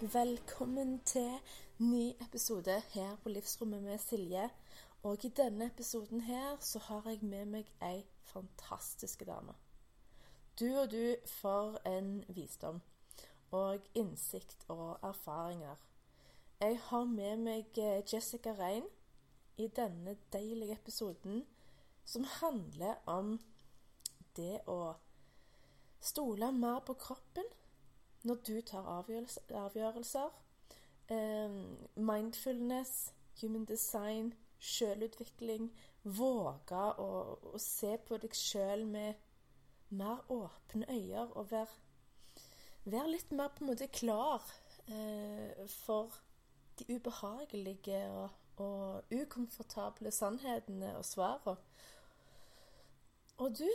Velkommen til ny episode her på Livsrommet med Silje. Og i denne episoden her så har jeg med meg ei fantastisk dame. Du og du får en visdom og innsikt og erfaringer. Jeg har med meg eh, Jessica Rein i denne deilige episoden som handler om det å stole mer på kroppen når du tar avgjørelser. eh, mindfulness, human design, selvutvikling. Våge å, å, se på deg sjøl med mer åpne øyne og være, være litt mer på en måte klar eh, for de ubehagelige og, og ukomfortable sannhetene og svarene. Og du,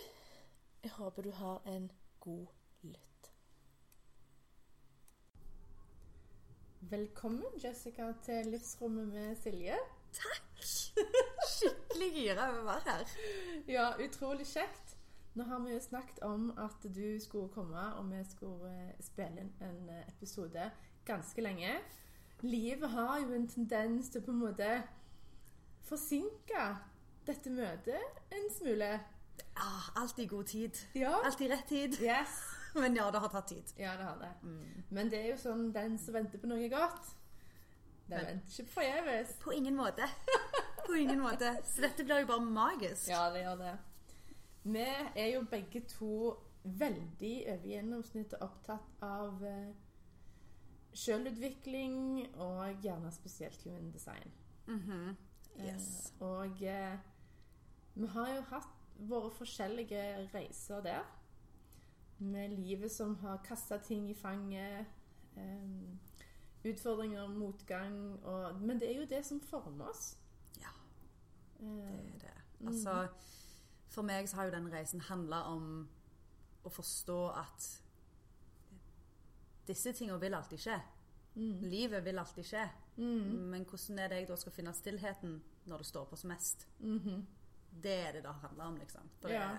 jeg håper du har en god lytt. Velkommen, Jessica, til Livsrommet med Silje. Takk! Skikkelig gira over å være her. Ja, utrolig kjekt. Nå har vi jo snakket om at du skulle komme, og vi skulle eh, spille inn en eh, episode ganske lenge. Livet har jo en tendens til på en måte forsinke dette møtet en smule. Ja, alltid god tid. Ja. Alltid rett tid. Yes. Men ja, det har tatt tid. Ja, det har det. Men det er jo sånn den som venter på noe godt, den Men- venter ikke forgjeves. På ingen måte. På ingen måte. Så dette blir jo bare magisk. Ja, det gjør det. Vi er jo begge to veldig over gjennomsnittet opptatt av eh, selvutvikling og gjerne spesielt human design. Mhm. Yes. Eh, og eh, vi har jo hatt våre forskjellige reiser der. Med livet som har kasta ting i fanget. Um, utfordringer, motgang og Men det er jo det som former oss. Ja, Eh, det er det. Altså, for meg så har jo den reisen handla om å forstå at disse tingene vil alltid skje. Livet vil alltid skje. Men hvordan er det jeg da skal finne stillheten når det står på som mest? Det er det det handler om, liksom. For det, Ja.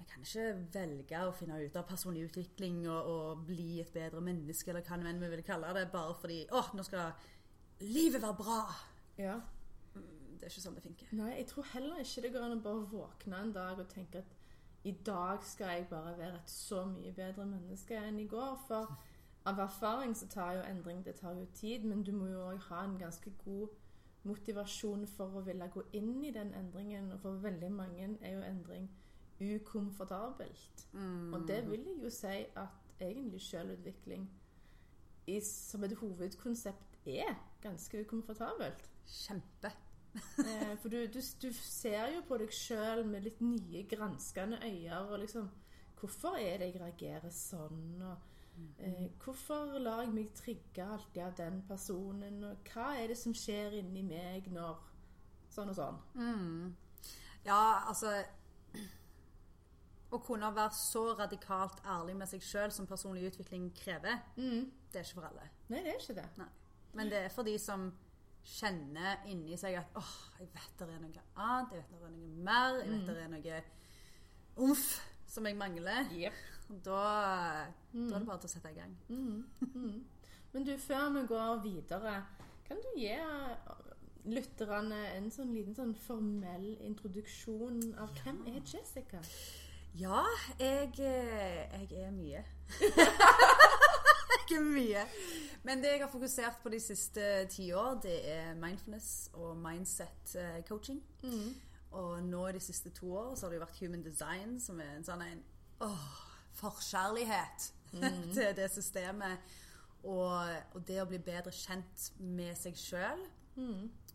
Vi kan ikke velge å finne ut av personlig utvikling og, og bli et bedre menneske, eller hva enn vi vil kalle det, bare fordi å, nå skal livet være bra. ja. Det er ikke sånn det funker. Nei, jeg tror heller ikke det går an å bare våkne en dag og tenke at i dag skal jeg bare være et så mye bedre menneske enn i går. For av erfaring så tar jo endring det tar jo tid, men du må jo òg ha en ganske god motivasjon for å ville gå inn i den endringen. Og for veldig mange er jo endring ukomfortabelt. Og det vil jeg jo si at egentlig selvutvikling i, som et hovedkonsept er ganske ukomfortabelt. Kjempe. Eh, for du, du, du ser jo på deg sjøl med litt nye, granskende øyne. Og liksom Hvorfor er det jeg reagerer sånn? Og eh, hvorfor lar jeg meg trigge alltid av den personen? Og hva er det som skjer inni meg når Sånn og sånn. Ja, altså Å kunne være så radikalt ærlig med seg sjøl som personlig utvikling krever, det er ikke for alle. Nei, det er ikke det. Nei. Men det er for de som kjenner inni seg at åh, jeg vet det er noe annet, jeg vet det er noe mer, jeg vet det er noe umf som jeg mangler. Yep. Da, da er det bare til å sette i gang. Men du, før vi går videre, kan du gi eh, lytterne en sånn liten sånn formell introduksjon av hvem er Jessica? Ja, jeg, eh, jeg er mye. jeg er mye. Men det jeg har fokusert på de siste ti år, det er mindfulness og mindset coaching. coaching. Og nå i de siste to år så har det jo vært human design, som er en sånn en åh, forkjærlighet til det systemet. Og, og det å bli bedre kjent med seg sjøl.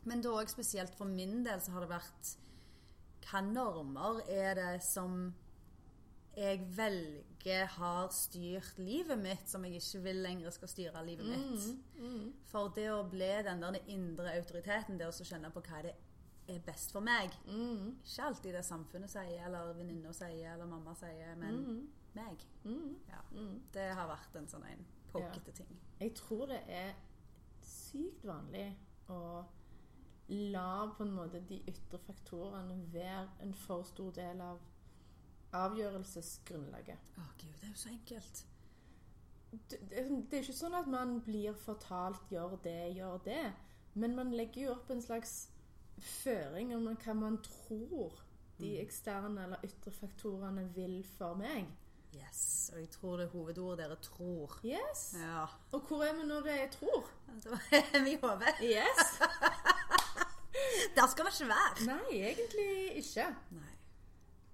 Men da òg spesielt for min del så har det vært Hva normer er det som jeg velger har styrt livet mitt, som jeg ikke vil lenger skal styre livet mitt. For det å bli den der indre autoriteten, det å så kjenne på hva det er best for meg Ikke alltid det samfunnet sier, eller venninna sier, eller mamma sier, men meg. Ja. Det har vært en sånn en pokete ting. Jeg tror det er sykt vanlig å la på en måte de ytre faktorene være en for stor del av avgjørelsesgrunnlaget. Å gud, det er jo så enkelt. Det, det, det er ikke sånn at man blir fortalt 'gjør det, gjør det', men man legger jo opp en slags føring om hva man tror de eksterne eller ytre faktorene vil for meg. Yes, og jeg tror det er hovedordet dere tror. Yes. Ja. Og hvor er vi når det er tror? Da er vi i hodet. Yes. Der skal vi ikke være. Nei, egentlig ikke. Nei.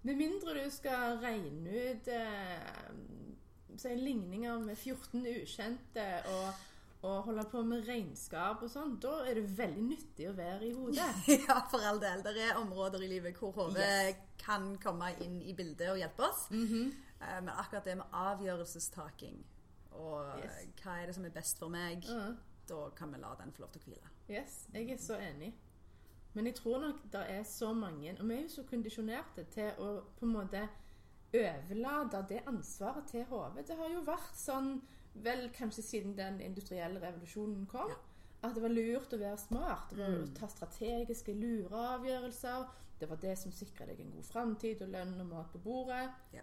Med mindre du skal regne ut eh, si, ligninger med 14 ukjente og, og holde på med regnskap og sånn, da er det veldig nyttig å være i hodet. Ja, for all del. Det er områder i livet hvor hodet Yes. kan komme inn i bildet og hjelpe oss. Eh, Men akkurat det med avgjørelsestaking og Yes. eh, hva er det som er best for meg, Ja. da kan vi la den få lov til å hvile. Yes, jeg er så enig. Men jeg tror nok det er så mange, og vi er jo så kondisjonerte til å på en måte overlate det ansvaret til hodet. Det har jo vært sånn, vel kanskje siden den industrielle revolusjonen kom, Ja. at det var lurt å være smart. Det var å ta strategiske, lure avgjørelser. Det var det som sikra deg en god framtid og lønn og mat på bordet. Ja.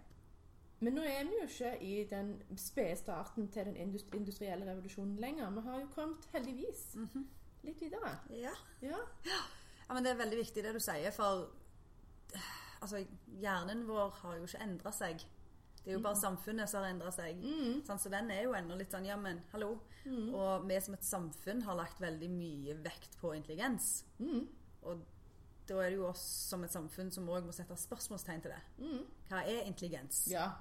Men nå er vi jo ikke i den spede starten til den indus- industrielle revolusjonen lenger. Vi har jo kommet, heldigvis, litt videre. Ja. Ja. Ja, men det er veldig viktig det du sier, for altså, hjernen vår har jo ikke endra seg. Det er jo bare samfunnet som har endra seg. Sånn, så den er jo ennå litt sånn Ja, men hallo. Og vi som et samfunn har lagt veldig mye vekt på intelligens. Og da er det jo oss som et samfunn som òg må sette spørsmålstegn til det. Hva er intelligens? Ja.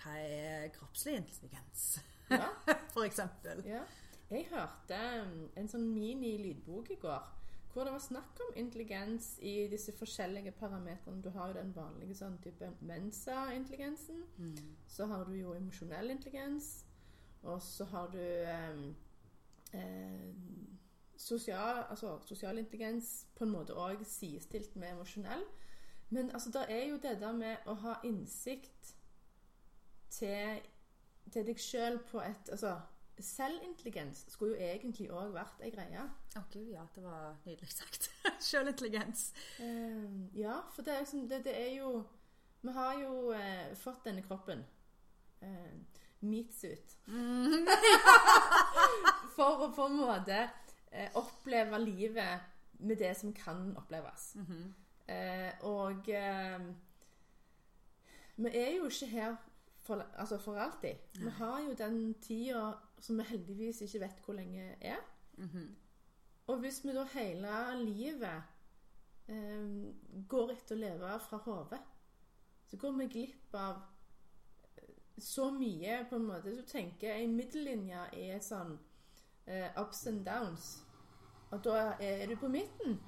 Hva er kroppslig intelligens? Ja. For eksempel. ja. Jeg hørte um, en sånn mini-lydbok i går hvor det var snakk om intelligens i disse forskjellige parametrene. Du har jo den vanlige sånn type mensa-intelligensen. Så har du jo emosjonell intelligens. Og så har du eh, eh, sosial, altså, sosial intelligens på en måte òg sidestilt med emosjonell. Men altså, det er jo det der med å ha innsikt til, til deg sjøl på et Altså, selvintelligens skulle jo egentlig òg vært ei greie. Å gud, ja. Det var nydelig sagt. Selvintelligens. Uh, ja, for det er, liksom, det, det er jo Vi har jo uh, fått denne kroppen. Uh, meatsuit. For å på en måte eh, oppleve livet med det som kan oppleves. eh, og eh, vi er jo ikke her for, altså for alltid. Vi har jo den tida som vi heldigvis ikke vet hvor lenge er. Og hvis vi da hele livet eh, går etter å leve fra hodet, så går vi glipp av eh, så mye på en måte Du tenker ei middellinje er sånn eh, ups and downs. Og da er du på midten.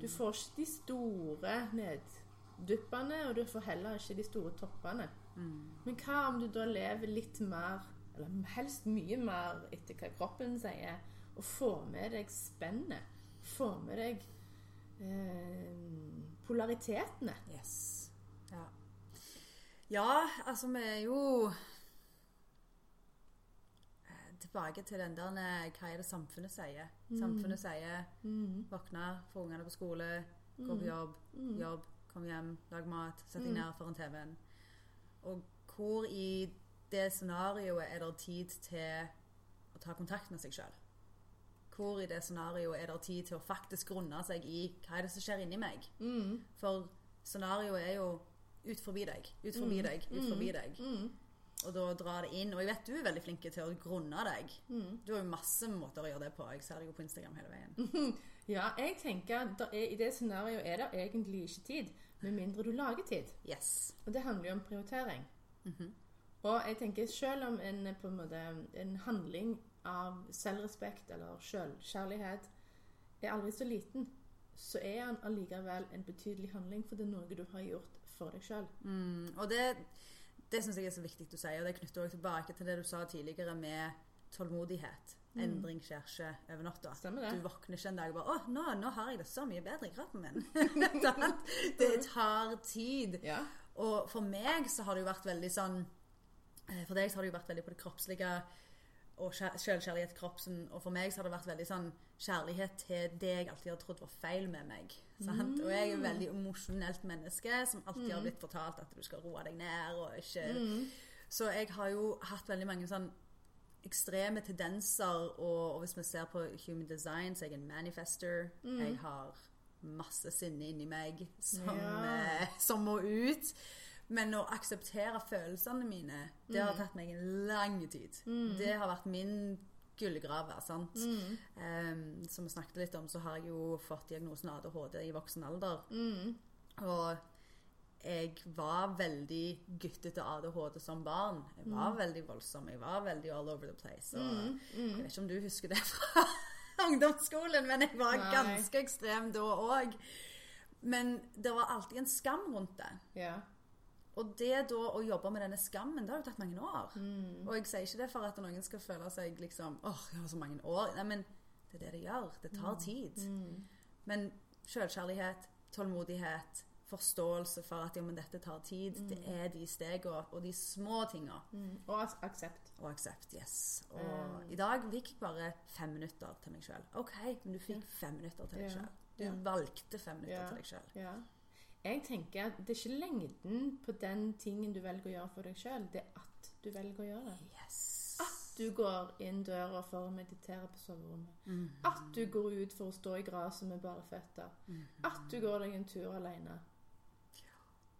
Du får ikke de store nedduppene, og du får heller ikke de store toppene. Men hva om du da lever litt mer, eller helst mye mer etter hva kroppen sier, og få med deg spennet? Få med deg eh, polaritetene? Yes. Ja. ja, altså vi er jo eh, Tilbake til den der eh, Hva er det samfunnet sier? Samfunnet sier våkne, få ungene på skole, gå på jobb, jobb, kom hjem, lag mat, sett deg ned foran TV-en. Og hvor i det scenarioet er det tid til å ta kontakt med seg sjøl? Hvor i det scenarioet er det tid til å faktisk grunne seg i hva er det som skjer inni meg? For scenarioet er jo ut forbi deg, ut forbi deg, ut forbi deg. Og da drar det inn. Og jeg vet du er veldig flink til å grunne deg. Du har jo masse måter å gjøre det på. Jeg ser deg jo på Instagram hele veien. Ja, jeg tenker at er, i det scenarioet er det egentlig ikke tid, med mindre du lager tid. Yes. Og det handler jo om prioritering. Og jeg tenker selv om en, på en, måte, en handling av selvrespekt eller selvkjærlighet er aldri så liten, så er den allikevel en betydelig handling, for det er noe du har gjort for deg sjøl. Mm, og det, det syns jeg er så viktig å si, og det knytter også tilbake til det du sa tidligere med tålmodighet. Endring skjer ikke over natta. Mm. Du våkner ikke en dag og bare 'Å, nå, nå har jeg det så mye bedre i kroppen min'. Det tar tid. Ja. Og for meg så har det jo vært veldig sånn For deg så har det jo vært veldig på det kroppslige og selvkjærlighet til kroppen. Og for meg så har det vært veldig sånn kjærlighet til det jeg alltid har trodd var feil med meg. Sant? Og jeg er et veldig emosjonelt menneske som alltid har blitt fortalt at du skal roe deg ned og ikke Så jeg har jo hatt veldig mange sånn ekstreme tendenser, og, og hvis vi ser på human design, så er jeg en manifester. Jeg har masse sinne inni meg som, Ja. eh, som må ut. Men å akseptere følelsene mine, det har tatt meg en lang tid. Det har vært min gullgrave. sant? Um, som vi snakket litt om, så har jeg jo fått diagnosen ADHD i voksen alder. Og jeg var veldig guttete ADHD som barn. Jeg var veldig voldsom. Jeg var veldig all over the place. Og Jeg vet ikke om du husker det fra ungdomsskolen, men jeg var Nei. ganske ekstrem da òg. Men det var alltid en skam rundt det. ja. Og det da å jobbe med denne skammen, det har jo tatt mange år. Mm. Og jeg sier ikke det for at noen skal føle seg liksom åh, jeg har så mange år. Nei, men det er det det gjør. Det Mm. tar tid. Men selvkjærlighet, tålmodighet, forståelse for at ja, men dette tar tid, det er de stegene og de små tinga. Mm. Og aksept. Og aksept, yes. Og i dag fikk jeg bare fem minutter til meg sjøl. OK, men du fikk fem minutter til deg sjøl. Du valgte fem minutter til deg sjøl. Jeg tenker at det er ikke lengden på den tingen du velger å gjøre for deg sjøl, det er at du velger å gjøre det. Yes. At du går inn døra for å meditere på soverommet. At du går ut for å stå i gresset med bare føtter. At du går deg en tur alene.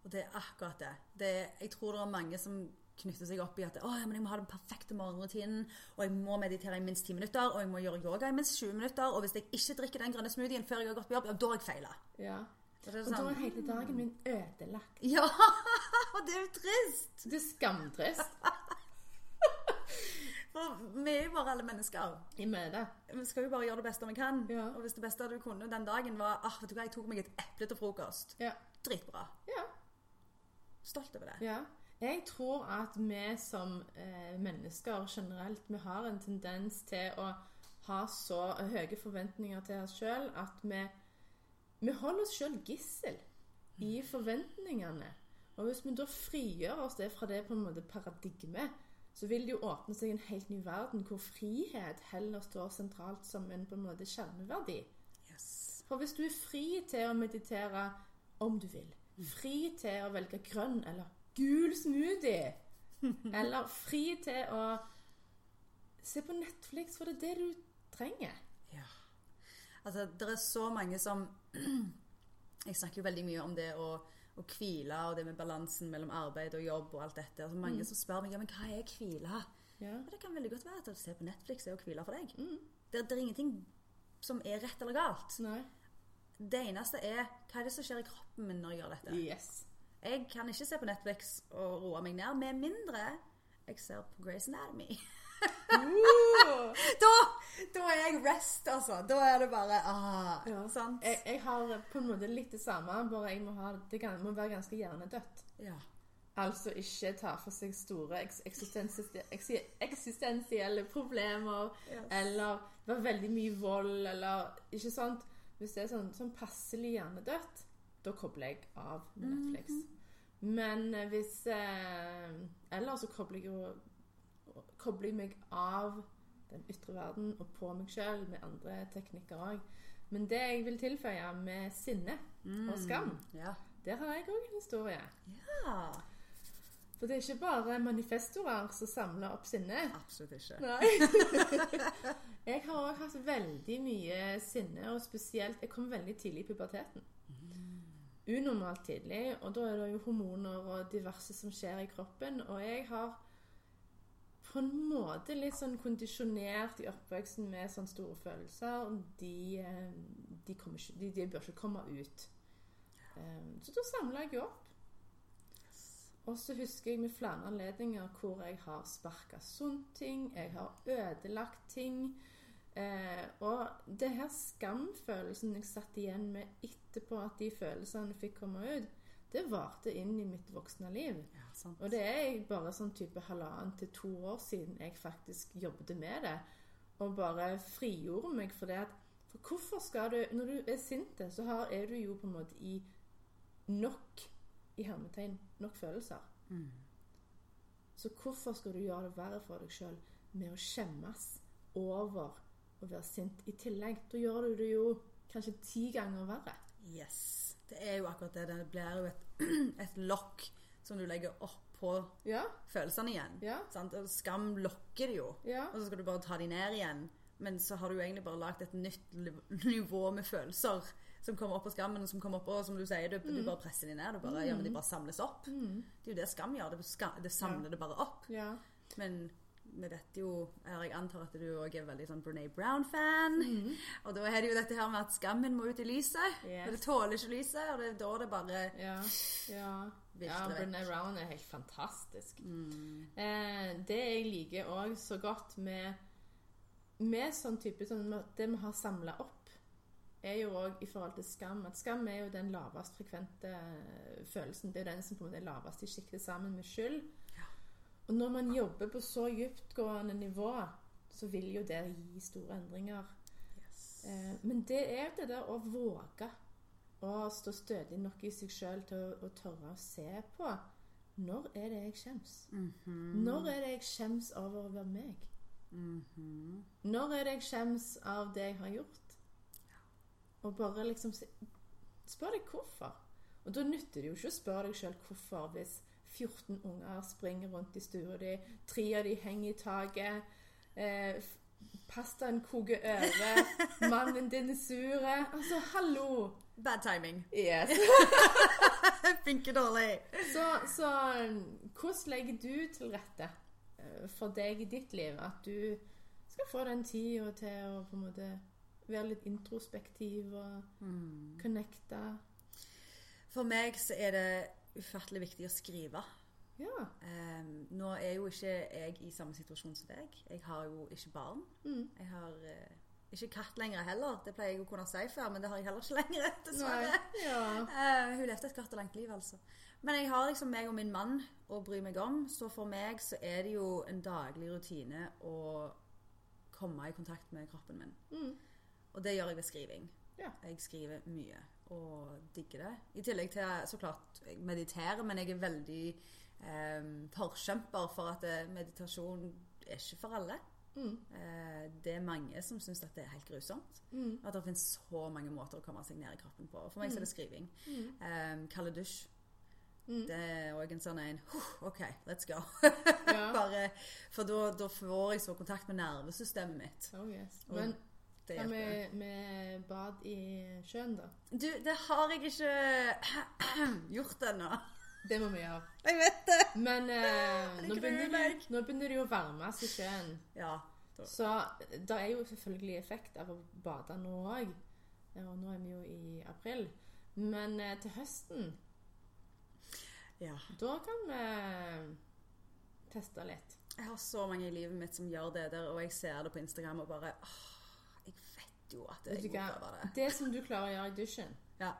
Og det er akkurat det. det er, jeg tror det er mange som knytter seg opp i at jeg må ha den perfekte morgenrutinen, og jeg må meditere i minst 10 minutter, og jeg må gjøre yoga i minst 20 minutter, og hvis jeg ikke drikker den grønne smoothien før jeg har gått på jobb, ja, da har jeg feila. Ja. Og det er da er hele dagen min ødelagt. Ja! Og det er jo trist! Det er skamtrist For vi er jo bare alle mennesker. i møte. Vi skal jo bare gjøre det beste vi kan. Ja. Og hvis det beste du kunne den dagen var ah, vet du hva, jeg tok meg et eple til frokost. Ja. Dritbra. ja. Stolt over det. Ja. Jeg tror at vi som eh, mennesker generelt vi har en tendens til å ha så høye forventninger til oss sjøl at vi, vi holder oss sjøl gissel i forventningene. Og hvis vi da frigjør oss det fra det på en måte paradigmet, så vil det jo åpne seg en helt ny verden hvor frihet heller står sentralt som en på en måte kjerneverdi. Yes. For hvis du er fri til å meditere om du vil, fri til å velge grønn eller gul smoothie, eller fri til å se på Netflix, for det er det du trenger. Ja. Altså, det er så mange som Jeg snakker jo veldig mye om det å, å hvile og det med balansen mellom arbeid og jobb og alt dette. Altså, mange som spør meg ja, men hva er hvile. Ja. Og det kan veldig godt være at å se på Netflix er å hvile for deg. Det, det er ingenting som er rett eller galt. Nei. Det eneste er hva er det som skjer i kroppen min når jeg gjør dette. Yes. Jeg kan ikke se på Netflix og roe meg ned, med mindre jeg ser på Grace Anatomy. Uh! da, da er jeg rest, altså. Da er det bare ah, Ja. Sant? Jeg, jeg har på en måte litt det samme, bare jeg må, ha, det kan- må være ganske hjernedødt. Ja. Altså ikke ta for seg store eks eksistensielle problemer, Yes. eller være veldig mye vold, eller ikke sant. Hvis det er sånn, sånn passelig hjernedødt, da kobler jeg av Netflix. Men eh, hvis eh, Eller så kobler jeg jo kobler meg av den ytre verden og på meg sjøl med andre teknikker òg. Men det jeg vil tilføye med sinne og skam, Ja. der har jeg òg en historie. ja. For det er ikke bare manifestorer som samler opp sinne. Absolutt ikke. Jeg har òg hatt veldig mye sinne, og spesielt Jeg kom veldig tidlig i puberteten. Unormalt tidlig, og da er det jo hormoner og diverse som skjer i kroppen. Og jeg har på en måte litt sånn kondisjonert i oppveksten med sånne store følelser. De, eh, de, ikke, de, de bør ikke komme ut. Eh, Så da samla jeg opp. Og så husker jeg med flere anledninger hvor jeg har sparka sunt ting, jeg har ødelagt ting. Eh, og det her skamfølelsen jeg satt igjen med etterpå at de følelsene fikk komme ut, det varte inn i mitt voksne liv. Ja, sant. Og det er bare sånn type halvannen til to år siden jeg faktisk jobbet med det. Og bare frigjorde meg for det at For hvorfor skal du Når du er sint, så har, er du jo på en måte i nok i hermetegn nok følelser. Mm. Så hvorfor skal du gjøre det verre for deg sjøl med å skjemmes over å være sint i tillegg? Da gjør du det jo kanskje ti ganger verre. Yes. Det er jo akkurat det. Det blir jo et, et lokk som du legger oppå Ja, følelsene igjen. ja, skam lokker det jo. ja. Og så skal du bare ta de ned igjen. Men så har du jo egentlig bare lagd et nytt nivå med følelser som kommer opp på skammen, og som kommer opp, og som du sier, du, du bare presser de ned. Du bare, ja, men de bare samles opp. Mm. Det er jo det skam gjør. Det, det samler det bare opp. ja. Men vi vet jo Jeg antar at du òg er veldig sånn Brené Brown-fan. Og da er det jo dette her med at skammen må ut i lyset. Yes. Det tåler ikke lyset, og det er da det bare Ja, ja. Ja. Brené Brown er helt fantastisk. mm, Eh, det jeg liker òg så godt med, med sånn type sånn, Det vi har samla opp, er jo òg i forhold til skam. At skam er jo den lavest frekvente eh, følelsen. Det er den som på en måte er lavest i sjiktet sammen med skyld. Ja. Og når man jobber på så dyptgående nivå, så vil jo det gi store endringer. yes. Eh, men det er det der å våge å stå stødig nok i seg sjøl til å, å tørre å se på når er det jeg skjems? Mhm. Når er det jeg skjems over å være meg? Mhm. Når er det jeg skjems av det jeg har gjort? Og bare liksom Spør deg hvorfor. Og da nytter det jo ikke å spørre deg sjøl hvorfor hvis 14 unger springer rundt i stua di, tre av de henger i taket, eh, pastaen koker over, mannen din er sur Altså, hallo! Bad timing. Yes. Funker dårlig. Så, så hvordan legger du til rette eh, for deg i ditt liv at du skal få den tida til å på en måte være litt introspektiv og Mm. connecte? For meg så er det ufattelig viktig å skrive. Ja. Um, nå er jo ikke jeg i samme situasjon som deg. Jeg har jo ikke barn. Mm. Jeg har uh, ikke katt lenger heller. Det pleier jeg å kunne si før, men det har jeg heller ikke lenger, dessverre. Ja. Uh, hun levde et kvart og langt liv, altså. Men jeg har liksom meg og min mann å bry meg om, så for meg så er det jo en daglig rutine å komme i kontakt med kroppen min. Mm. Og det gjør jeg ved skriving. Ja. Jeg skriver mye og digger det. I tillegg til så klart jeg mediterer, men jeg er veldig forkjemper for at eh, meditasjon er ikke for alle. Mm. Eh, det er mange som syns at det er helt grusomt. Mm. At det finnes så mange måter å komme seg ned i kroppen på. For meg så er det skriving. Mm. Um, dusj. Mm. Det er òg en sånn en OK, let's go. Ja. Bare, for da, da får jeg så kontakt med nervesystemet mitt. Oh, yes. Men hva med, med bad i sjøen, da? Du, det har jeg ikke gjort ennå. Det må vi gjøre. Jeg vet det. Men eh, nå, begynner det, nå begynner det jo å varmes i sjøen. Ja. Så det er jo selvfølgelig effekt av å bade nå òg. Og nå er vi jo i april. Men eh, til høsten, ja. da kan vi teste litt. Jeg har så mange i livet mitt som gjør det der, og jeg ser det på Instagram og bare åh, Jeg vet jo at jeg må prøve det. Det som du klarer å gjøre i dusjen, Ja.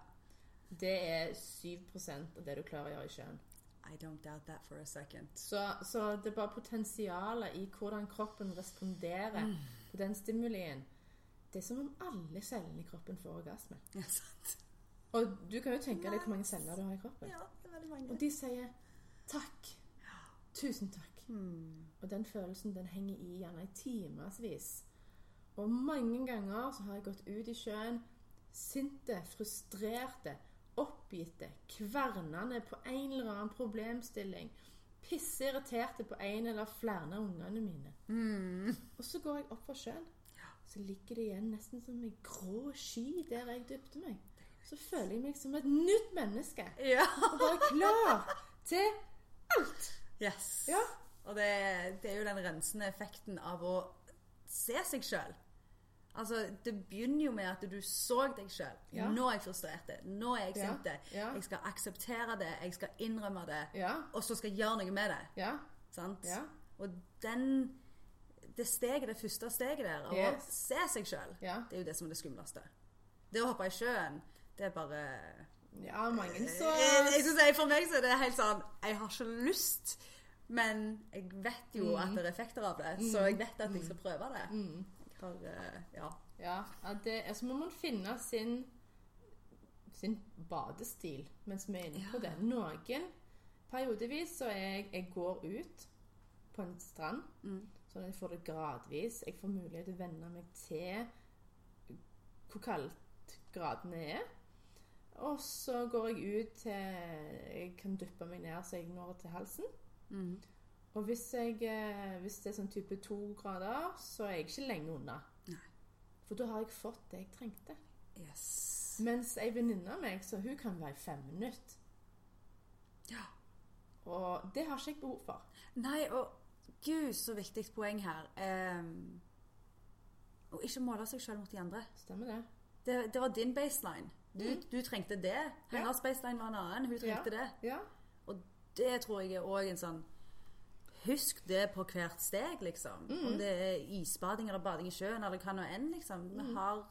Det er 7% av det du klarer å gjøre i sjøen. I don't doubt that for a second. Så, så det er bare potensialet i hvordan kroppen responderer Mm. på den stimulien. Det er som om alle cellene i kroppen får orgasme. Ja, sant. Og du kan jo tenke deg hvor mange celler du har i kroppen. Ja, det er veldig mange. Og de sier takk. Tusen takk. Mm. Og den følelsen den henger i gjerne i timevis. Og mange ganger så har jeg gått ut i sjøen sinte, frustrerte, oppgitte, kvernende på en eller annen problemstilling. Pisseirriterte på en eller flere av ungene mine. Mm. Og så går jeg opp for sjøen. Så ligger det igjen nesten som en grå sky der jeg dypte meg. Så føler jeg meg som et nytt menneske. Ja. Og bare klar til alt. Yes. Ja. Og det, det er jo den rensende effekten av å se seg sjøl. Altså, det begynner jo med at du så deg sjøl. Ja. Nå er jeg frustrert. Nå er jeg sint. Ja. Jeg skal akseptere det. Jeg skal innrømme det. Og så skal jeg gjøre noe med det. Ja. Sant? Ja. Og den Det steget, det første steget der, å Yes. se seg sjøl, det er jo det som er det skumleste. Det å hoppe i sjøen, det er bare Ja, mange så Jeg, jeg For meg så er det helt sånn Jeg har ikke lyst, men jeg vet jo at det er effekter av det. Så jeg vet at jeg skal prøve det. Jeg har, eh, ja. Ja, det, altså må man finne sin sin badestil mens vi er inne på Ja. det. Noen periodevis så jeg Jeg går ut på en strand, Mm. sånn at jeg får det gradvis. Jeg får mulighet til å venne meg til hvor kaldt gradene er. Og så går jeg ut til Jeg kan dyppe meg ned så jeg når til halsen. Mm. Og hvis, jeg, eh, hvis det er sånn type to grader, så er jeg ikke lenge unna. Nei. For da har jeg fått det jeg trengte. Yes. Mens ei venninne av meg, så hun kan være i fem minutter. Ja. Og det har ikke jeg behov for. Nei, og gud, så viktig poeng her. Um, ikke måle seg selv mot de andre. Stemmer det? Det, det var din baseline. Du, du trengte det. Hennes baseline var en annen. Hun trengte det. Ja. Og det tror jeg er òg en sånn Husk det på hvert steg, liksom. Om det er isbading eller bading i sjøen eller hva nå enn, liksom. Vi har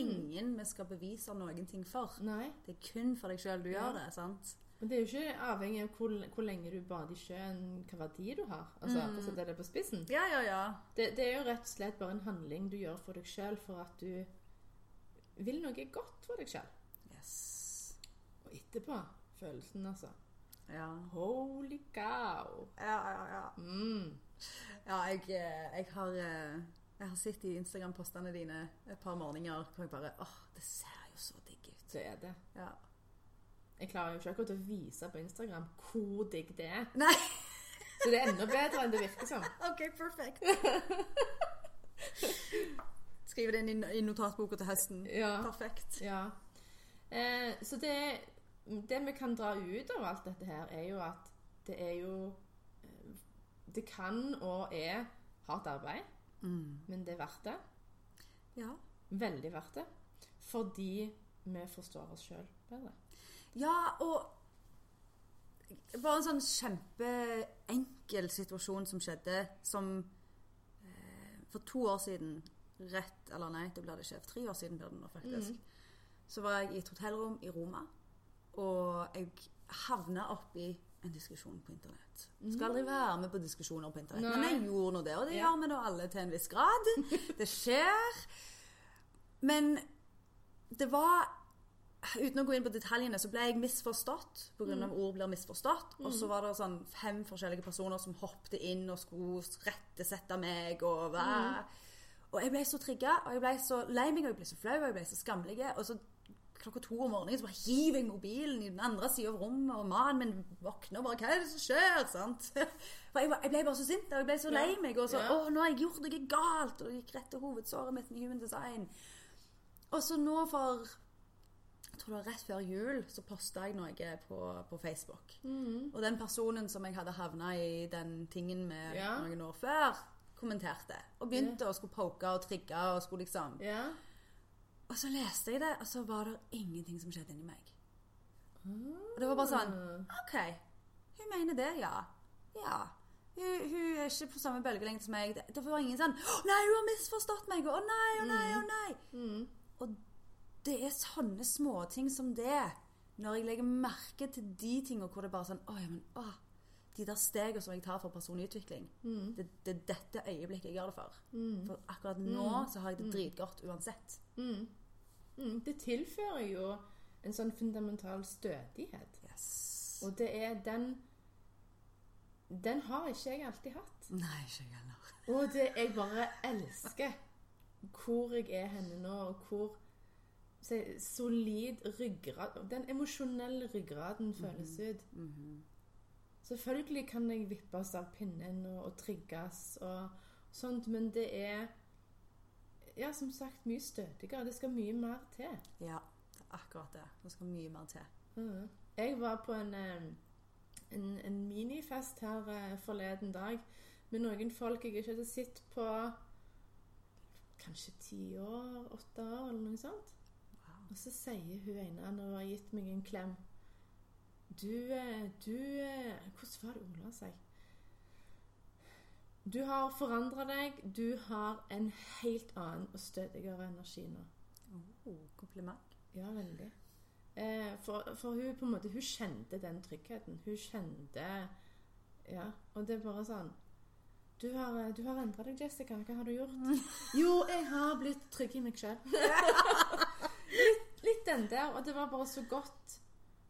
ingen vi skal bevise noen ting for. Nei. Det er kun for deg sjøl du gjør det. sant? Men det er jo ikke avhengig av hvor, hvor lenge du bader i sjøen, hva verdi du har. Altså, for å sette det på spissen. Ja, ja, ja. Det, det er jo rett og slett bare en handling du gjør for deg sjøl for at du vil noe godt for deg sjøl. Yes. Og etterpå følelsen, altså. Ja. Holy cow! Ja, ja, ja. Mm. Ja, jeg, eh, jeg har eh, Jeg har sett i Instagram-postene dine et par morgener hvor jeg bare åh, det ser jo så digg ut. Det er det. Ja. Jeg klarer jo ikke akkurat å vise på Instagram hvor digg det er. Nei, Så det er enda bedre enn det virker som. OK, perfekt. Skrive det inn i, i notatboka til høsten. Ja. Perfekt. Ja. Eh, så det, det vi kan dra ut av alt dette her, er jo at det er jo eh, Det kan og er hardt arbeid, Mm. men det er verdt det. Ja. Veldig verdt det. Fordi vi forstår oss sjøl bedre. ja, og bare en sånn kjempeenkel situasjon som skjedde, som eh, for to år siden Rett eller nei, da blir det ikke. For tre år siden blir det nå, faktisk. Så var jeg i et hotellrom i Roma, og jeg havna oppi en diskusjon på internett. Skal aldri være med på diskusjoner på internett, men jeg gjorde nå det. Og det Ja. gjør vi nå alle til en viss grad. Det skjer. Men det var Uten å gå inn på detaljene, så ble jeg misforstått pga. av ord blir misforstått. Og så var det sånn fem forskjellige personer som hoppet inn og skulle rettesette meg. Og, hva. og jeg ble så trigga, og jeg ble så lei meg, og jeg ble så flau, og jeg ble så skamlig. Og så klokka to om morgenen så bare hiver jeg mobilen i den andre sida av rommet, og mannen min våkner og bare Hva er det som skjer? sant? For jeg, jeg ble bare så sint, og jeg ble så lei meg. Og så. Å, nå har jeg gjort noe galt! Og det gikk rett til hovedsåret mitt med human design. Og så nå for jeg tror det var rett før jul, så posta jeg noe på, på Facebook. Og den personen som jeg hadde havna i den tingen med Ja. noen år før, kommenterte. Og begynte å skulle poke og trigge og skulle liksom Ja. Og så leste jeg det, og så var det ingenting som skjedde inni meg. Og det var bare sånn OK. Hun mener det, ja. Ja. Hun, hun er ikke på samme bølgelengde som meg. Det, var ingen sånn 'Å nei, hun har misforstått meg!' Å nei, å nei, å nei. Og det er sånne småting som det. Når jeg legger merke til de tingene hvor det bare er sånn Å ja, men å, De der stegene som jeg tar for personlig utvikling, det, det er dette øyeblikket jeg gjør det for. For akkurat nå så har jeg det dritgodt uansett. Mm. Mm. Det tilfører jo en sånn fundamental stødighet. Yes. Og det er den Den har ikke jeg alltid hatt. Nei, ikke jeg heller. Og det jeg bare elsker hvor jeg er henne nå, og hvor si, solid ryggrad Den emosjonelle ryggraden føles ut. Selvfølgelig kan jeg vippes av pinnen og, og trigges og sånt, men det er ja, som sagt mye stødigere. Det skal mye mer til. Ja, det er akkurat det. Det skal mye mer til. Mm. Jeg var på en, en, en minifest her eh, forleden dag med noen folk jeg ikke hadde sett på kanskje ti år, åtte år, eller noe sånt. Og så sier hun ene når hun har gitt meg en klem Du, eh, du eh, Hvordan var det ordla seg? Du har forandra deg. Du har en helt annen og stødigere energi nå. Oh, kompliment. Ja, veldig. Eh, for, for hun på en måte, hun kjente den tryggheten. Hun kjente Ja, og det er bare sånn Du har, du har endra deg, Jessica. Hva har du gjort? Jo, jeg har blitt trygg i meg sjøl. litt, litt den der. Og det var bare så godt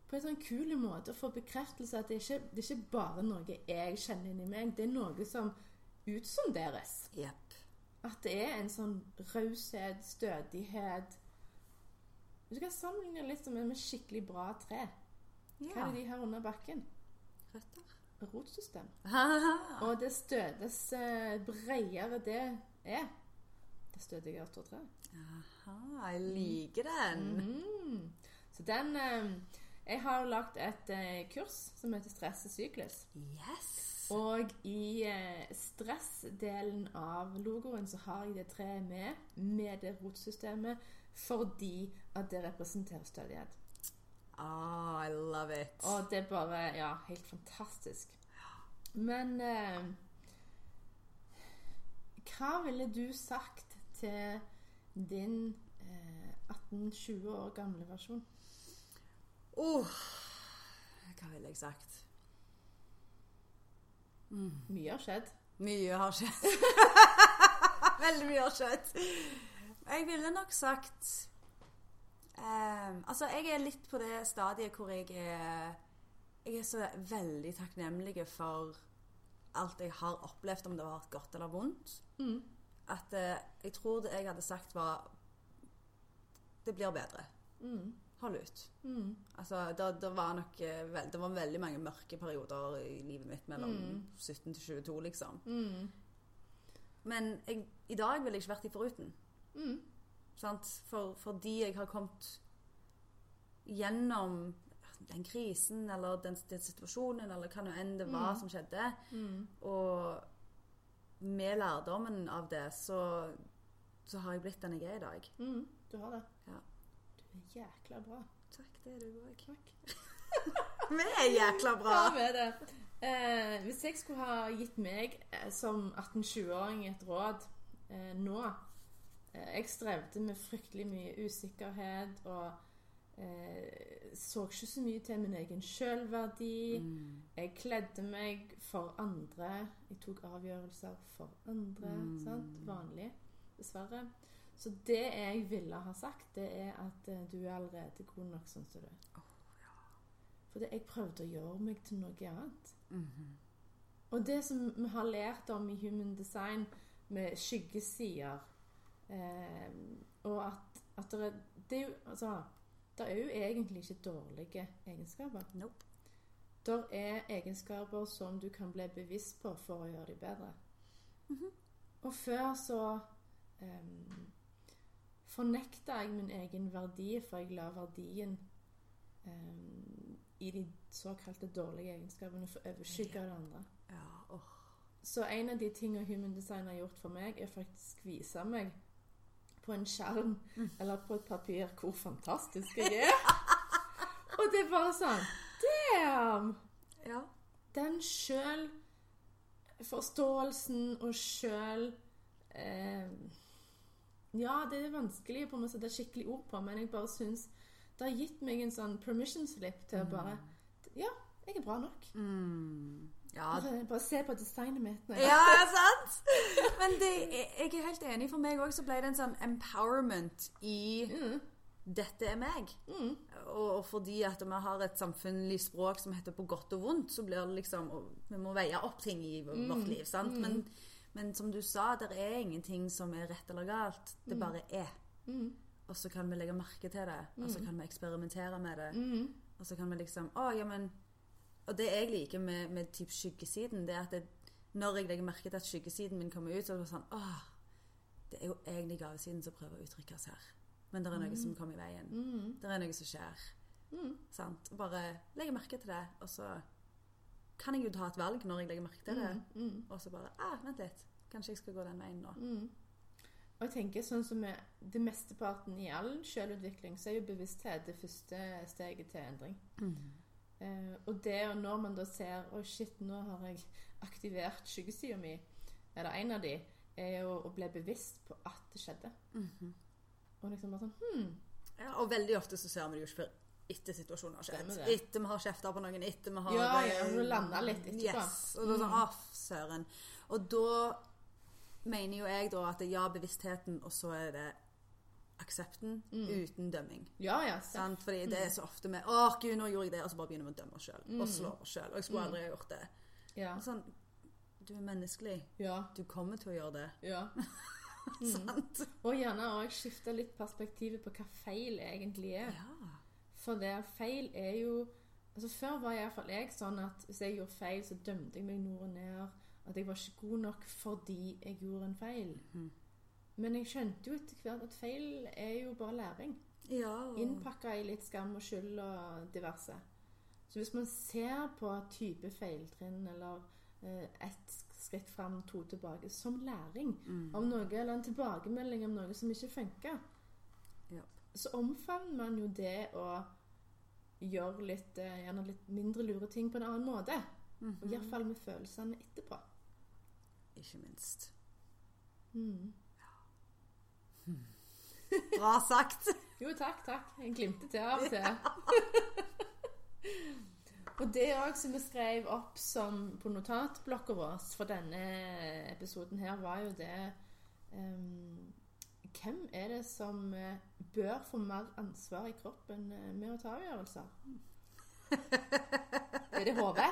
på en sånn kul måte å få bekreftelse at det ikke det er ikke bare noe jeg kjenner inni meg. Det er noe som utsonderes. Yep. At det er en sånn raushet, stødighet Du kan sammenligne litt med, et skikkelig bra tre. Hva Ja. er det de har under bakken? Røtter. Rotsystem. Og det stødes eh, bredere det er, det stødigere står treet. Aha, jeg liker den. Mhm. Så den eh, Jeg har lagd et eh, kurs som heter Stress og syklus. Yes. Og i eh, stressdelen av logoen så har jeg det treet med, med det rotsystemet, fordi at det representerer stødighet. Ah, I love it. Og det er bare Ja, helt fantastisk. Men eh, Hva ville du sagt til din eh, 18-20 år gamle versjon? Oh, hva ville jeg sagt? Mye har skjedd. Mye har skjedd. Veldig mye har skjedd. Jeg ville nok sagt um, Altså, jeg er litt på det stadiet hvor jeg er Jeg er så veldig takknemlig for alt jeg har opplevd, om det har vært godt eller vondt. Mm. At uh, jeg tror det jeg hadde sagt, var Det blir bedre. Mm. Hold ut. Mm. Altså, det, det var nok eh, Det var veldig mange mørke perioder i livet mitt mellom Mm. 17 til 22, liksom. Mm. Men jeg, i dag ville jeg ikke vært de foruten. Mm. For, fordi jeg har kommet gjennom den krisen eller den, den situasjonen eller hva nå enn det var Mm. som skjedde. Mm. Og med lærdommen av det, så, så har jeg blitt den jeg er i dag. Mm. Du har det. Er jækla bra. Takk, det er du òg. Vi er jækla bra! Ja, med det. Eh, hvis jeg skulle ha gitt meg eh, som 18-20-åring et råd eh, nå eh, Jeg strevde med fryktelig mye usikkerhet og eh, så ikke så mye til min egen sjølverdi. Mm. Jeg kledde meg for andre. Jeg tok avgjørelser for andre. Mm. Sant? Vanlig, dessverre. Så det jeg ville ha sagt, det er at eh, du er allerede god nok sånn som du er. Fordi jeg prøvde å gjøre meg til noe annet. Mhm. Og det som vi har lært om i Human Design, med skyggesider eh, Og at, at det, er, det er jo Altså, det er jo egentlig ikke dårlige egenskaper. Nope. Det er egenskaper som du kan bli bevisst på for å gjøre dem bedre. Mhm. Og før så um, fornekta jeg min egen verdi, for jeg la verdien um, i de såkalte dårlige egenskapene for overskygge det andre. Ja, oh. Så en av de tingene Human Design har gjort for meg, er faktisk vise meg på en skjerm eller på et papir hvor fantastisk jeg er. Og det er bare sånn Damn! Ja. Den sjøl-forståelsen og sjøl eh, Ja, det er vanskelig på å sette skikkelig ord på, men jeg bare syns det har gitt meg en sånn permission slip til å bare Ja, jeg er bra nok. Mm. Ja, Bare, se på designet mitt. når jeg- Ja, sant? Men det, jeg er helt enig. For meg òg så ble det en sånn empowerment i Mm, 'dette er meg'. mm, Og, fordi at vi har et samfunnlig språk som heter 'på godt og vondt', så blir det liksom og Vi må veie opp ting i vårt liv, sant? Men, men som du sa, det er ingenting som er rett eller galt. Det bare er. mm, Og så kan vi legge merke til det, og så kan vi eksperimentere med det. mm, Og så kan vi liksom Å, ja, men Og det jeg liker med, med typ skyggesiden, det er at det, når jeg legger merke til at skyggesiden min kommer ut, så er det sånn Åh, det er jo egentlig gavesiden som prøver å uttrykkes her. Men det er noe som kommer i veien. mm, Det er noe som skjer. mm, Sant? Bare legge merke til det, og så kan jeg jo ta et valg når jeg legger merke til det. mm, mm, Og så bare ah, Vent litt. Kanskje jeg skal gå den veien nå. mm. Og jeg tenker sånn som det mesteparten i all selvutvikling, så er jo bevissthet det første steget til endring. Eh, og det og når man da ser Å, shit, nå har jeg aktivert skyggesida mi, eller en av de, er jo å bli bevisst på at det skjedde. Mhm. Og liksom bare sånn hmm, Ja, og veldig ofte så ser vi det jo ikke før etter situasjonen har skjedd. Etter vi har kjefta på noen, etter vi har Ja, ja, vi landa litt etterpå. Mm. Yes. Og da sånn, ah, søren. Og da mener jo jeg da at det er ja, bevisstheten, og så er det aksepten Mm. uten dømming. Ja, ja. Sant? Fordi det er så ofte med 'Å, gud, nå gjorde jeg det', og så bare begynner vi å dømme oss sjøl. Og slå oss sjøl. Og jeg skulle aldri ha gjort det. Ja. Sånn, du er menneskelig. ja. Du kommer til å gjøre det. ja. Sant? Og gjerne òg skifte litt perspektivet på hva feil egentlig er. Ja. For det feil er jo altså Før var iallfall jeg sånn at hvis jeg gjorde feil, så dømte jeg meg nord og ned. At jeg var ikke god nok fordi jeg gjorde en feil. Men jeg skjønte jo etter hvert at feil er jo bare læring. ja og- Innpakka i litt skam og skyld og diverse. Så hvis man ser på type feiltrinn eller eh, ett skritt fram, to tilbake, som læring om noe, eller en tilbakemelding om noe som ikke funker. Så omfavner man jo det å gjøre litt, eh, gjerne litt mindre lure ting på en annen måte. Og iallfall med følelsene etterpå. Ikke minst. Mm. Bra sagt. Jo, takk, takk. Jeg glimter til av og til. og det òg som vi skrev opp som på notatblokka vår for denne episoden her, var jo det ehm, Hvem er det som eh, bør få mer ansvar i kroppen eh, med å ta avgjørelser? er det hodet?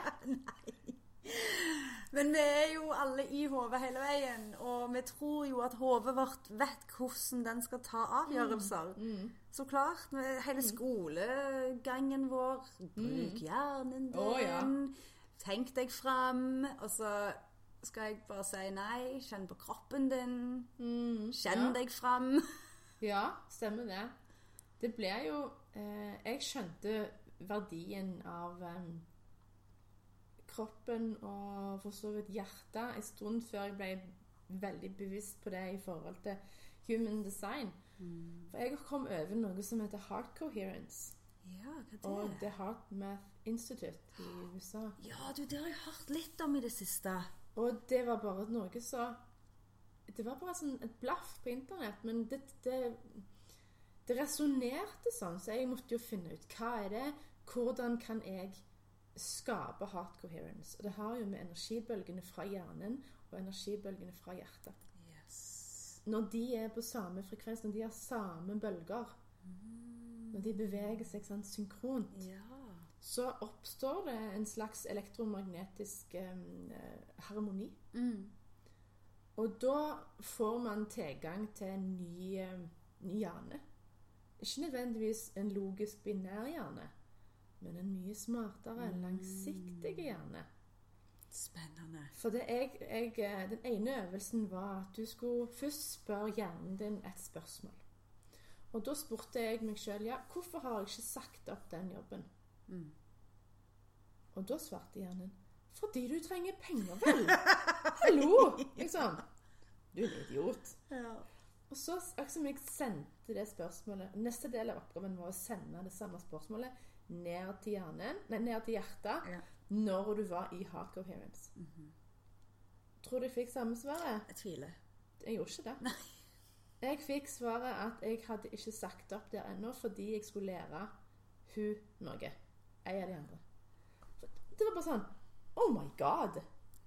Men vi er jo alle i hodet hele veien, og vi tror jo at hodet vårt vet hvordan den skal ta avgjørelser. Så klart. Hele skolegangen vår. Bruk hjernen din. Oh, ja. Tenk deg fram. Og så skal jeg bare si nei. Kjenn på kroppen din. Kjenn ja. deg fram. Ja, stemmer det. Det ble jo eh, Jeg skjønte verdien av eh, kroppen og for så vidt hjertet en stund før jeg ble veldig bevisst på det i forhold til human design. For jeg kom over noe som heter heart coherence. Ja, hva det? Og det? The Heart Math Institute i USA. Ja, du, det har jeg hørt litt om i det siste. Og det var bare noe så Det var bare sånn et blaff på internett, men det, det, det resonnerte sånn, så jeg måtte jo finne ut hva er det Hvordan kan jeg skape heart coherence? Og det har jo med energibølgene fra hjernen og energibølgene fra hjertet. Yes. Når de er på samme frekvens, når de har samme bølger, når de beveger seg sånn synkront, Ja. Så oppstår det en slags elektromagnetisk eh, harmoni. Mm. Og da får man tilgang til en ny, eh, ny hjerne. Ikke nødvendigvis en logisk binær hjerne, men en mye smartere, langsiktig hjerne. Spennende. For det jeg, jeg, eh, den ene øvelsen var at du skulle først spørre hjernen din et spørsmål. Og da spurte jeg meg sjøl ja, hvorfor har jeg ikke sagt opp den jobben? Mm. Og da svarte hjernen fordi du trenger penger, vel? Hallo! Liksom. Du er en idiot. Ja. Og så akkurat som jeg sendte det spørsmålet Neste del av oppgaven var å sende det samme spørsmålet ned til hjernen, nei, ned til hjertet Ja. når du var i heart -hmm. Tror du jeg fikk samme svaret? Jeg tviler. Jeg gjorde ikke det. Jeg fikk svaret at jeg hadde ikke sagt opp der ennå fordi jeg skulle lære hun noe. Ei av de andre. Det var bare sånn Oh my God!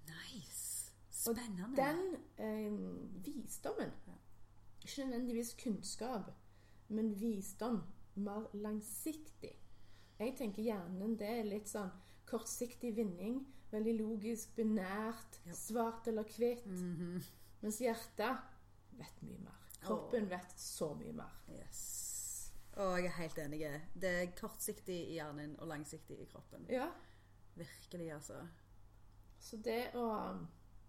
Nice. Og Spennende. Den eh, visdommen Ikke nødvendigvis kunnskap, men visdom. Mer langsiktig. Jeg tenker hjernen det er litt sånn kortsiktig vinning. Veldig logisk, binært, Ja. svart eller hvitt. Mhm. Mens hjertet vet mye mer. Kroppen vet så mye mer. Yes. Og jeg er helt enig. Det er kortsiktig i hjernen og langsiktig i kroppen. Ja, Virkelig, altså. Så det å,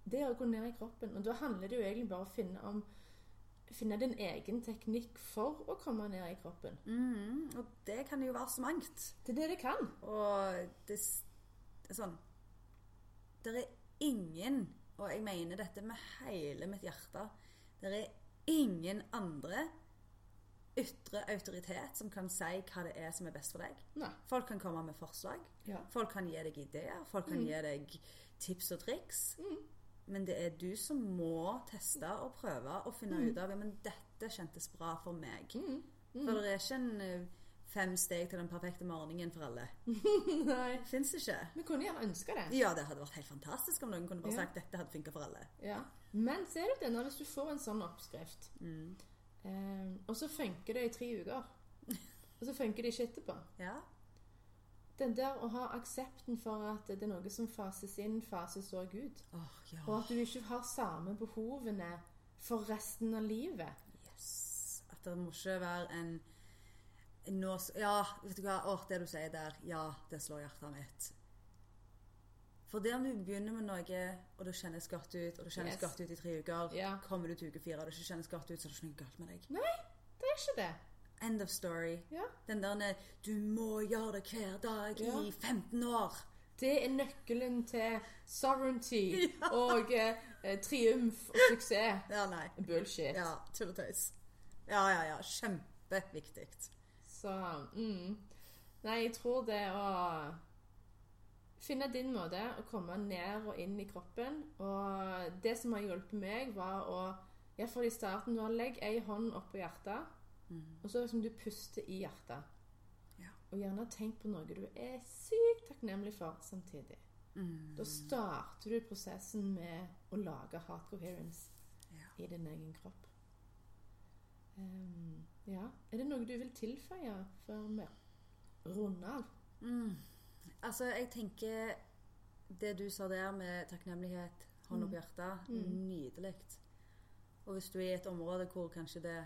det å gå ned i kroppen Og da handler det jo egentlig bare om å finne, om, finne din egen teknikk for å komme ned i kroppen. Mm, Og det kan jo være så mangt. Det er det det kan. Og det, det er sånn Det er ingen, og jeg mener dette med hele mitt hjerte Det er ingen andre ytre autoritet som kan si hva det er som er best for deg. Nei. Folk kan komme med forslag. Ja. Folk kan gi deg ideer. Folk kan gi deg tips og triks. Men det er du som må teste og prøve og finne ut av ja, men dette kjentes bra for meg. For det er ikke en eh, fem steg til den perfekte morgenen for alle. Nei. Fins ikke? Vi kunne gjerne ønske det. Ja, det hadde vært helt fantastisk om noen kunne bare Ja. sagt dette hadde funka for alle. Ja. Men ser du det når hvis du får en sånn oppskrift, eh, og så funker det i tre uker, og så funker det ikke etterpå Ja. Den der å ha aksepten for at det er noe som fases inn, fases òg ut. Oh, ja. Og at du ikke har samme behovene for resten av livet. Yes. At det må ikke være en, en nå, Ja, vet du hva. Åh, det du sier der, ja, det slår hjertet mitt. For om du begynner med noe, og det kjennes godt ut, og det kjennes Yes. godt ut i tre uker, Ja. kommer du til uke fire og det ikke kjennes godt ut, så er det ikke noe galt med deg. Nei, Det er ikke det. End of story. Ja. Den der du må gjøre det hver dag Ja. i 15 år. Det er nøkkelen til sovereignty og eh, triumf og suksess. Ja, nei. Bullshit. Ja, tull og tøys. Ja, ja, ja. Kjempeviktig. Så mm. Nei, jeg tror det å finne din måte å komme ned og inn i kroppen Og det som har hjulpet meg, var å Iallfall i starten nå Legg ei hånd oppå hjertet, og så liksom du puster i hjertet. Ja. Og gjerne tenk på noe du er sykt takknemlig for samtidig. Mm. Da starter du prosessen med å lage heart coherence Ja. i din egen kropp. Um, ja. Er det noe du vil tilføye før vi runder av? Mm. Altså, jeg tenker Det du sa der med takknemlighet, hånd opp hjertet, nydelig. Og hvis du er i et område hvor kanskje det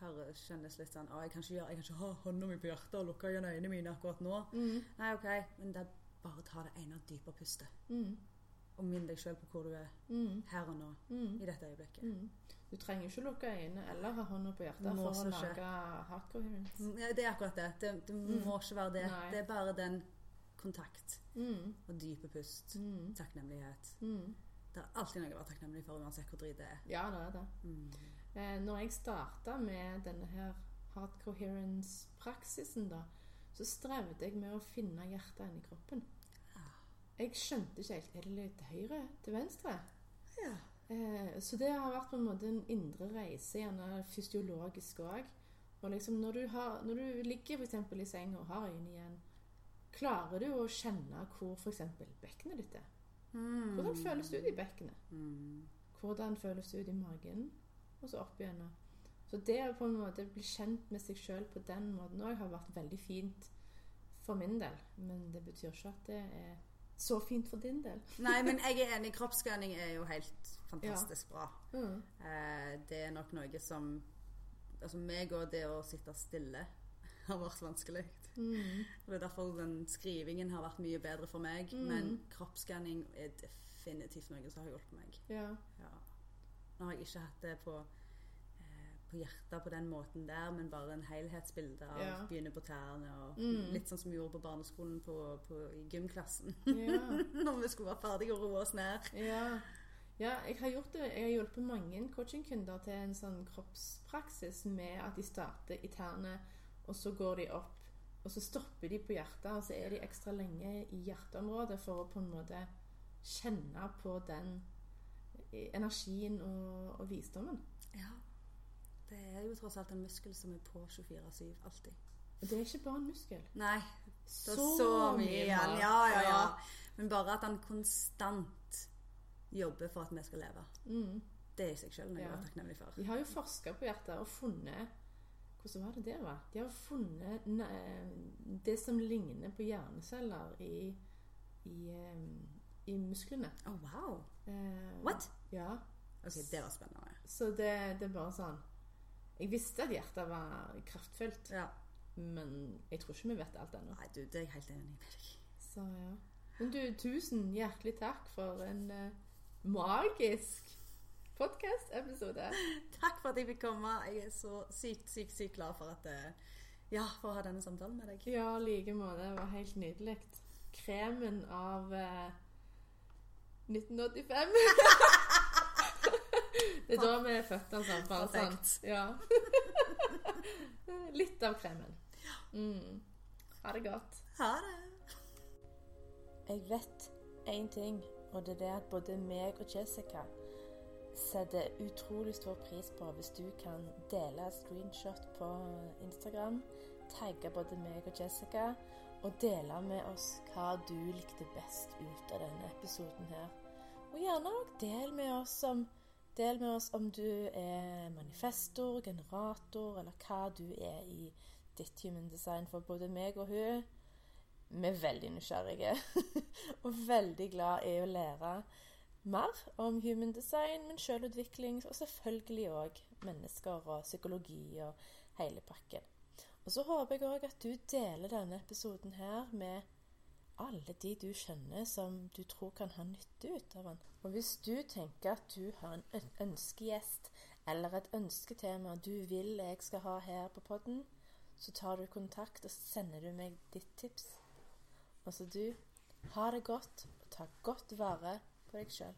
her kjennes litt sånn jeg kan ikke, jeg kan ikke ha hånda mi på hjertet og lukke igjen øynene mine akkurat nå. Nei, OK, men det er bare å ta det ene dype pustet. Mm. Og minn deg sjøl på hvor du er Mm. her og nå, Mm. i dette øyeblikket. Mm. Du trenger ikke lukke øynene eller ha hånda på hjertet for å lage hardcore. Mm, det er akkurat det. Det, det må ikke være det. Nei. Det er bare den kontakt Mm. og dype pust. Mm. Takknemlighet. Mm. Det er alltid noe å være takknemlig for, uansett hvor drit det er. Ja, det er det. Mm. Eh, når jeg starta med denne her heart coherence-praksisen, da, så strevde jeg med å finne hjertet inni kroppen. Jeg skjønte ikke helt Er det til høyre? Til venstre? Ja. Eh, så det har vært på en måte en indre reise, gjerne fysiologisk òg. Og liksom når du, har, når du ligger f.eks. i senga og har øynene igjen, klarer du å kjenne hvor f.eks. bekkenet ditt er? Mm. Hvordan føles det ut i bekkenet? Mm. Hvordan føles det ut i magen? Og så opp igjen. Så det å på en måte bli kjent med seg sjøl på den måten òg har vært veldig fint for min del. Men det betyr ikke at det er så fint for din del. Nei, men jeg er enig. Kroppsskanning er jo helt fantastisk bra. Mm. Eh, det er nok noe som Altså meg og det å sitte stille har vært vanskelig. Mm. Det er derfor den skrivingen har vært mye bedre for meg. Mm. Men kroppsskanning er definitivt noe som har hjulpet meg. Ja. Ja. Nå har jeg ikke hatt det på, eh, på hjertet på den måten der, men bare en helhetsbilde av Ja. begynne på tærne. Og Mm. Litt sånn som vi gjorde på barneskolen på, på, i gymklassen. Ja. Når vi skulle være ferdige og roe oss ned. Ja. ja, jeg har gjort det. Jeg har hjulpet mange coachingkunder til en sånn kroppspraksis med at de starter i tærne, og så går de opp, og så stopper de på hjertet, og så er de ekstra lenge i hjerteområdet for å på en måte kjenne på den energien og, og visdommen. Ja. Det er jo tross alt en muskel som er på 24-7 alltid. Og det er ikke bare en muskel. Nei, det er så, mye igjen. Ja, ja, ja. Men bare at han konstant jobber for at vi skal leve. Mm. Det i seg selv er jeg Ja. takknemlig for. De har jo forska på hjertet og funnet Hvordan var det det var? De har funnet det som ligner på hjerneceller i, i, eh, i musklene. Oh, wow. Eh, What? Ja. Ok, det var spennende. Så det, det er bare sånn Jeg visste at hjertet var kraftfullt, Ja. men jeg tror ikke vi vet alt ennå. Nei, du, det er jeg helt enig med deg. Så ja. Men du, tusen hjertelig takk for en uh, magisk podkast-episode. Takk for at jeg fikk komme. Jeg er så sykt, sykt, sykt glad for at eh, Ja, for å ha denne samtalen med deg. Ja, i like måte. Det var helt nydelig. Kremen av eh, 1985. det er da vi er født, altså. Bare sånn. Perfekt. Ja. Litt av kremen. Mm. Ha det godt. Ha det. Jeg vet én ting, og det er det at både meg og Jessica setter utrolig stor pris på hvis du kan dele screenshot på Instagram tagge både meg og Jessica og dele med oss hva du likte best ut av denne episoden her. Og gjerne òg del med oss om Del med oss om du er manifestor, generator, eller hva du er i ditt human design. For både meg og hun vi er veldig nysgjerrige og veldig glad i å lære mer om human design, men selvutvikling, og selvfølgelig òg mennesker og psykologi og hele pakken. Og så håper jeg òg at du deler denne episoden her med alle de du kjenner som du tror kan ha nytte ut av den. Og hvis du tenker at du har en ønskegjest eller et ønsketema du vil jeg skal ha her på podden, så tar du kontakt og sender du meg ditt tips. Og så du, ha det godt og ta godt vare på deg sjøl.